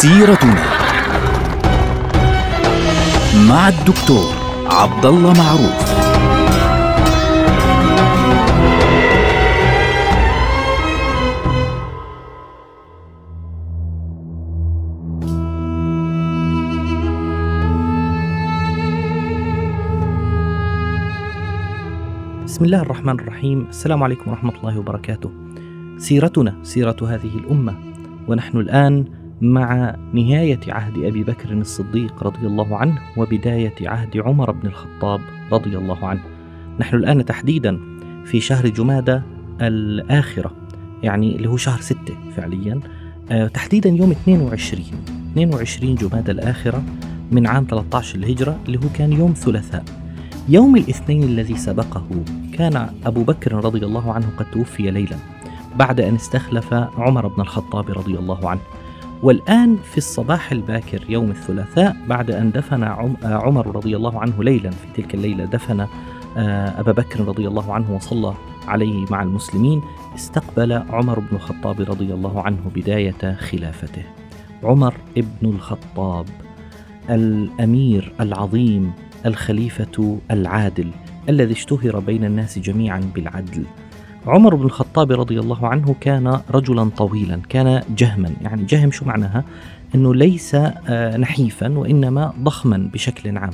سيرتنا مع الدكتور عبد الله معروف. بسم الله الرحمن الرحيم. السلام عليكم ورحمة الله وبركاته. سيرتنا سيرة هذه الأمة. ونحن الآن مع نهاية عهد أبي بكر الصديق رضي الله عنه وبداية عهد عمر بن الخطاب رضي الله عنه. نحن الآن تحديدا في شهر جمادة الآخرة يعني اللي هو شهر ستة فعليا آه، تحديدا يوم 22 22 جمادة الآخرة من عام 13 الهجرة اللي هو كان يوم ثلاثاء. يوم الاثنين الذي سبقه كان أبو بكر رضي الله عنه قد توفي ليلا بعد أن استخلف عمر بن الخطاب رضي الله عنه. والآن في الصباح الباكر يوم الثلاثاء بعد أن دفن عمر رضي الله عنه ليلا في تلك الليلة دفن آه، أبا بكر رضي الله عنه وصلى عليه مع المسلمين استقبل عمر بن الخطاب رضي الله عنه بداية خلافته. عمر ابن الخطاب الأمير العظيم الخليفة العادل الذي اشتهر بين الناس جميعا بالعدل. عمر بن الخطاب رضي الله عنه كان رجلا طويلا كان جهما. يعني جهم شو معناها؟ إنه ليس آه، نحيفا وإنما ضخما بشكل عام.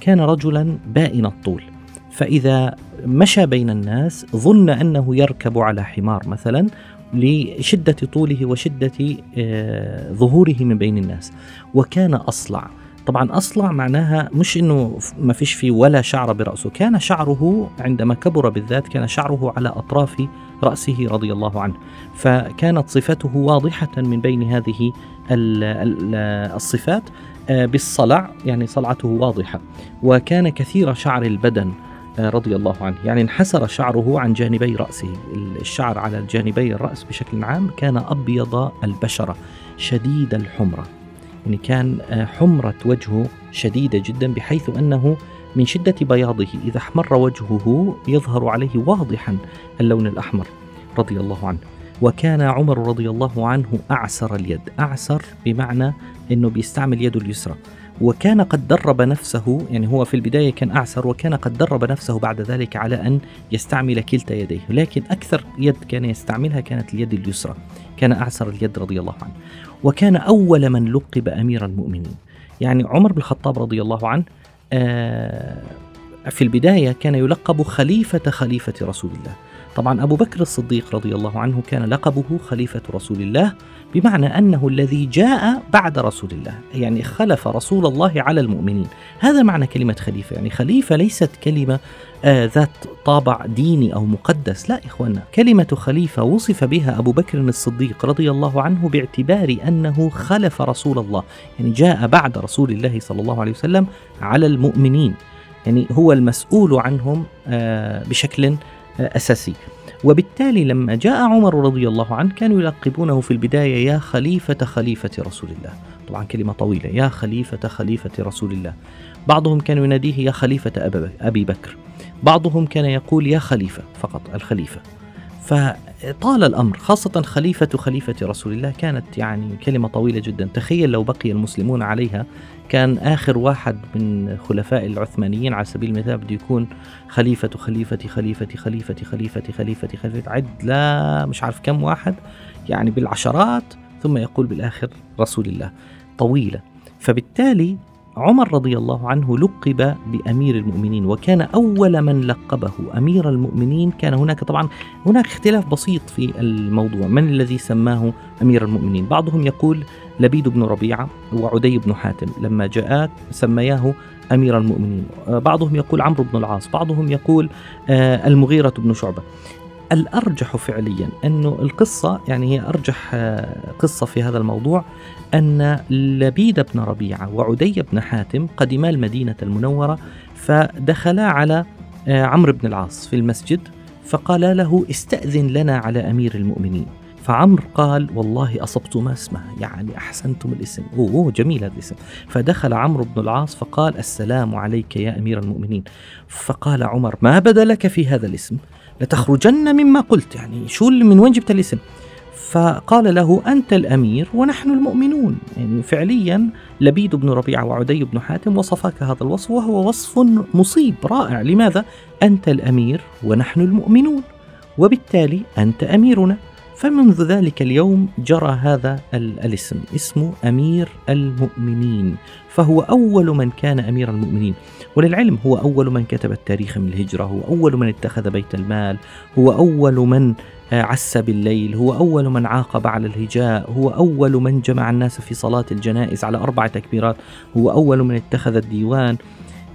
كان رجلا بائن الطول. فإذا مشى بين الناس ظن أنه يركب على حمار مثلا لشدة طوله وشدة آه، ظهوره من بين الناس. وكان أصلع. طبعا أصلع معناها مش أنه ما فيش فيه ولا شعر برأسه. كان شعره عندما كبر بالذات كان شعره على أطراف رأسه رضي الله عنه. فكانت صفته واضحة من بين هذه الصفات آه، بالصلع يعني صلعته واضحة. وكان كثير شعر البدن آه، رضي الله عنه. يعني انحسر شعره عن جانبي رأسه. الشعر على جانبي الرأس بشكل عام كان أبيض البشرة شديد الحمرة. يعني كان آه، حمرة وجهه شديدة جدا بحيث أنه من شدة بياضه. إذا احمر وجهه يظهر عليه واضحا اللون الأحمر رضي الله عنه. وكان عمر رضي الله عنه أعسر اليد. أعسر بمعنى أنه بيستعمل يده اليسرى. وكان قد درب نفسه يعني هو في البداية كان أعسر وكان قد درب نفسه بعد ذلك على أن يستعمل كلتا يديه. لكن أكثر يد كان يستعملها كانت اليد اليسرى. كان أعسر اليد رضي الله عنه وكان أول من لقب أمير المؤمنين. يعني عمر بن الخطاب رضي الله عنه آه، في البداية كان يلقب خليفة خليفة رسول الله. طبعا أبو بكر الصديق رضي الله عنه كان لقبه خليفة رسول الله بمعنى أنه الذي جاء بعد رسول الله يعني خلف رسول الله على المؤمنين. هذا معنى كلمة خليفة يعني خليفة ليست كلمة آه ذات طابع ديني أو مقدس. لا إخوانا كلمة خليفة وصف بها أبو بكر الصديق رضي الله عنه باعتبار أنه خلف رسول الله يعني جاء بعد رسول الله صلى الله عليه وسلم على المؤمنين. يعني هو المسؤول عنهم آه بشكل أساسي. وبالتالي لما جاء عمر رضي الله عنه كانوا يلقبونه في البداية يا خليفة خليفة رسول الله. طبعا كلمة طويلة يا خليفة خليفة رسول الله. بعضهم كانوا يناديه يا خليفة أبي بكر. بعضهم كان يقول يا خليفة. فقط الخليفة. فطال الأمر خاصة خليفة خليفة رسول الله كانت يعني كلمة طويلة جدا. تخيل لو بقي المسلمون عليها. كان آخر واحد من خلفاء العثمانيين على سبيل المثال بده يكون خليفة خليفة خليفة خليفة خليفة خليفة خليفة عد لا مش عارف كم واحد يعني بالعشرات ثم يقول بالآخر رسول الله. طويلة. فبالتالي عمر رضي الله عنه لقب بأمير المؤمنين وكان أول من لقبه أمير المؤمنين. كان هناك طبعا هناك اختلاف بسيط في الموضوع. من الذي سماه أمير المؤمنين؟ بعضهم يقول لبيد بن ربيعة وعدي بن حاتم. لما جاء سمياه أمير المؤمنين. بعضهم يقول عمرو بن العاص. بعضهم يقول آه، المغيرة بن شعبة. الأرجح فعليا أنه القصة يعني هي أرجح آه، قصة في هذا الموضوع أن لبيد بن ربيعة وعدي بن حاتم قدما المدينة المنورة فدخلا على آه، عمرو بن العاص في المسجد فقال له استأذن لنا على أمير المؤمنين فعمر قال والله أصبتما اسمه يعني أحسنتم الاسم أوه, أوه جميل هذا الاسم. فدخل عمرو بن العاص فقال السلام عليك يا أمير المؤمنين فقال عمر ما بدا لك في هذا الاسم؟ لتخرجن مما قلت يعني شو من وين جبت الاسم؟ فقال له أنت الأمير ونحن المؤمنون. يعني فعليا لبيد بن ربيعة وعدي بن حاتم وصفاك هذا الوصف وهو وصف مصيب رائع. لماذا؟ أنت الأمير ونحن المؤمنون وبالتالي أنت أميرنا. فمنذ ذلك اليوم جرى هذا الاسم اسمه أمير المؤمنين فهو أول من كان أمير المؤمنين. وللعلم هو أول من كتب التاريخ من الهجرة هو أول من اتخذ بيت المال هو أول من آه، عس بالليل هو أول من عاقب على الهجاء هو أول من جمع الناس في صلاة الجنائز على أربع تكبيرات هو أول من اتخذ الديوان.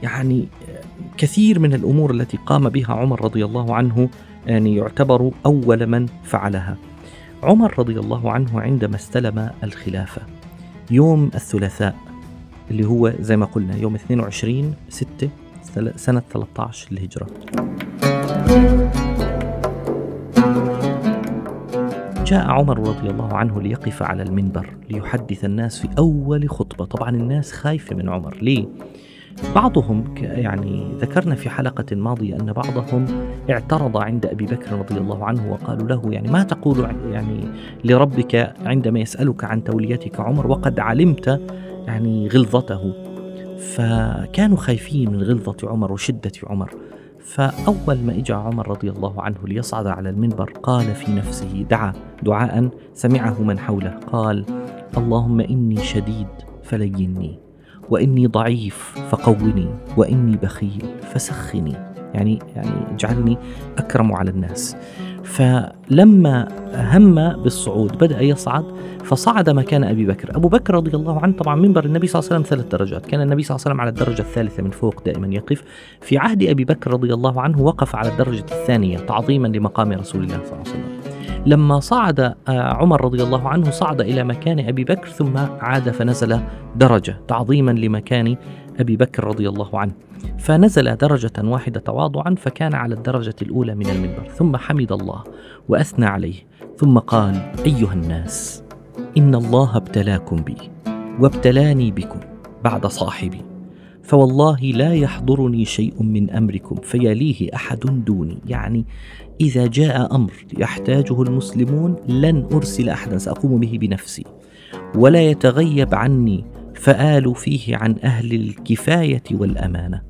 يعني آه، كثير من الأمور التي قام بها عمر رضي الله عنه يعني يعتبر أول من فعلها. عمر رضي الله عنه عندما استلم الخلافة يوم الثلاثاء اللي هو زي ما قلنا يوم 22 6 سنة 13 للهجرة. جاء عمر رضي الله عنه ليقف على المنبر ليحدث الناس في أول خطبة. طبعا الناس خايفة من عمر. ليه؟ بعضهم يعني ذكرنا في حلقة ماضية أن بعضهم اعترض عند أبي بكر رضي الله عنه وقالوا له يعني ما تقول يعني لربك عندما يسألك عن توليتك عمر وقد علمت يعني غلظته. فكانوا خايفين من غلظة عمر وشدة عمر. فأول ما إجا عمر رضي الله عنه ليصعد على المنبر قال في نفسه دعا دعاء سمعه من حوله قال اللهم إني شديد فليني وإني ضعيف فقوني وإني بخيل فسخني. يعني يعني اجعلني أكرم على الناس. فلما هم بالصعود بدأ يصعد فصعد مكان أبي بكر. أبو بكر رضي الله عنه طبعا منبر النبي صلى الله عليه وسلم ثلاث درجات. كان النبي صلى الله عليه وسلم على الدرجة الثالثة من فوق دائما يقف. في عهد أبي بكر رضي الله عنه وقف على الدرجة الثانية تعظيما لمقام رسول الله صلى الله عليه وسلم. لما صعد آه، عمر رضي الله عنه صعد إلى مكان أبي بكر ثم عاد فنزل درجة تعظيما لمكان أبي بكر رضي الله عنه. فنزل درجة واحدة تواضعا فكان على الدرجة الأولى من المنبر. ثم حمد الله وأثنى عليه. ثم قال أيها الناس إن الله ابتلاكم بي وابتلاني بكم بعد صاحبي. فوالله لا يحضرني شيء من أمركم فيليه أحد دوني. يعني إذا جاء أمر يحتاجه المسلمون لن أرسل أحدا سأقوم به بنفسي. ولا يتغيب عني فآل فيه عن أهل الكفاية والأمانة.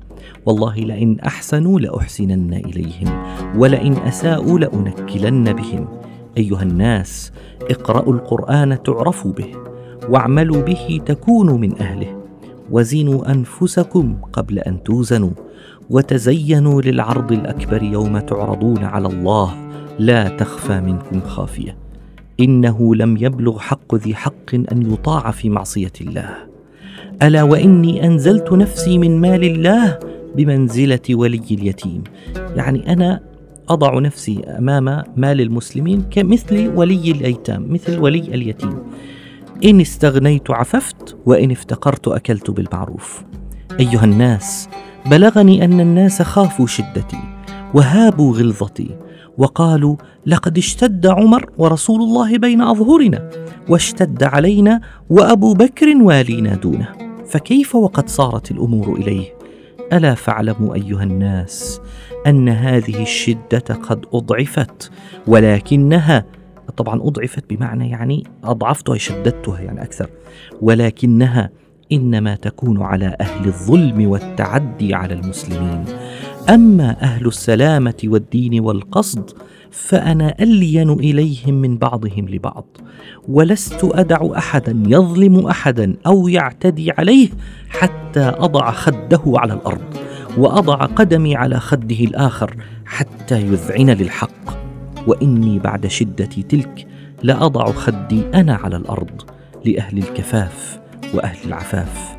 والله لئن أحسنوا لأحسنن إليهم ولئن أساءوا لأنكلن بهم. أيها الناس اقرأوا القرآن تعرفوا به واعملوا به تكونوا من أهله. وزنوا أنفسكم قبل أن توزنوا وتزينوا للعرض الأكبر يوم تعرضون على الله لا تخفى منكم خافية. إنه لم يبلغ حق ذي حق أن يطاع في معصية الله. ألا وإني أنزلت نفسي من مال الله بمنزلة ولي اليتيم. يعني أنا أضع نفسي أمام مال المسلمين كمثل ولي الأيتام مثل ولي اليتيم. إن استغنيت عففت وإن افتقرت أكلت بالمعروف. أيها الناس بلغني أن الناس خافوا شدتي وهابوا غلظتي وقالوا لقد اشتد عمر ورسول الله بين أظهرنا واشتد علينا وأبو بكر والينا دونه. فكيف وقد صارت الأمور إليه؟ ألا فاعلموا أيها الناس أن هذه الشدة قد أضعفت ولكنها طبعا أضعفت بمعنى يعني اضعفتها شددتها يعني أكثر ولكنها إنما تكون على أهل الظلم والتعدي على المسلمين. أما أهل السلامة والدين والقصد فأنا ألين إليهم من بعضهم لبعض ولست أدع احدا يظلم احدا أو يعتدي عليه حتى أضع خده على الأرض وأضع قدمي على خده الآخر حتى يذعن للحق. وإني بعد شدتي تلك لأضع خدي أنا على الأرض لأهل الكفاف وأهل العفاف.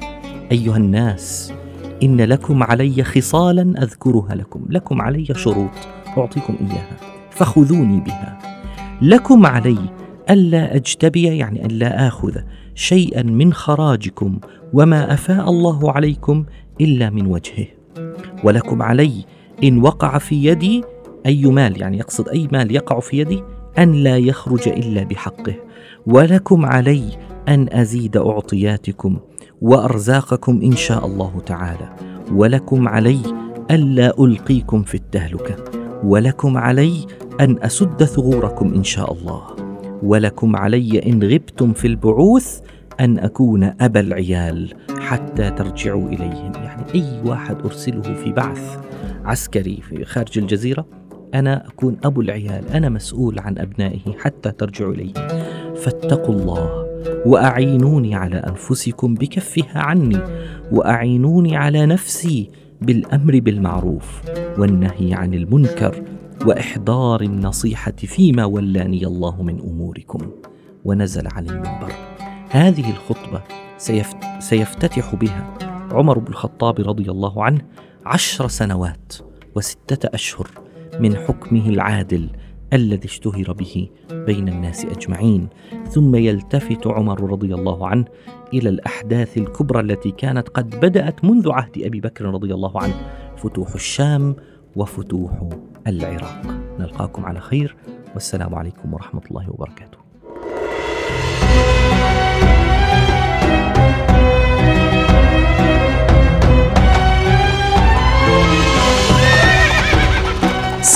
أيها الناس إن لكم علي خصالا أذكرها لكم لكم علي شروط أعطيكم إياها فخذوني بها. لكم علي ألا أجتبي يعني ألا آخذ شيئا من خراجكم وما أفاء الله عليكم إلا من وجهه. ولكم علي إن وقع في يدي أي مال يعني يقصد أي مال يقع في يدي أن لا يخرج إلا بحقه. ولكم علي أن أزيد أعطياتكم وأرزاقكم إن شاء الله تعالى. ولكم علي الا ألقيكم في التهلكة. ولكم علي أن أسد ثغوركم إن شاء الله. ولكم علي إن غبتم في البعوث أن أكون أبا العيال حتى ترجعوا إليهم. يعني أي واحد أرسله في بعث عسكري في خارج الجزيرة أنا أكون أبو العيال أنا مسؤول عن أبنائه حتى ترجعوا إليه فاتقوا الله وأعينوني على أنفسكم بكفها عني وأعينوني على نفسي بالأمر بالمعروف والنهي عن المنكر وإحضار النصيحة فيما ولاني الله من أموركم ونزل عن المنبر. هذه الخطبة سيفت سيفتتح بها عمر بن الخطاب رضي الله عنه عشر سنوات وستة أشهر. من حكمه العادل الذي اشتهر به بين الناس أجمعين ثم يلتفت عمر رضي الله عنه إلى الأحداث الكبرى التي كانت قد بدأت منذ عهد أبي بكر رضي الله عنه فتوح الشام وفتوح العراق. نلقاكم على خير والسلام عليكم ورحمة الله وبركاته.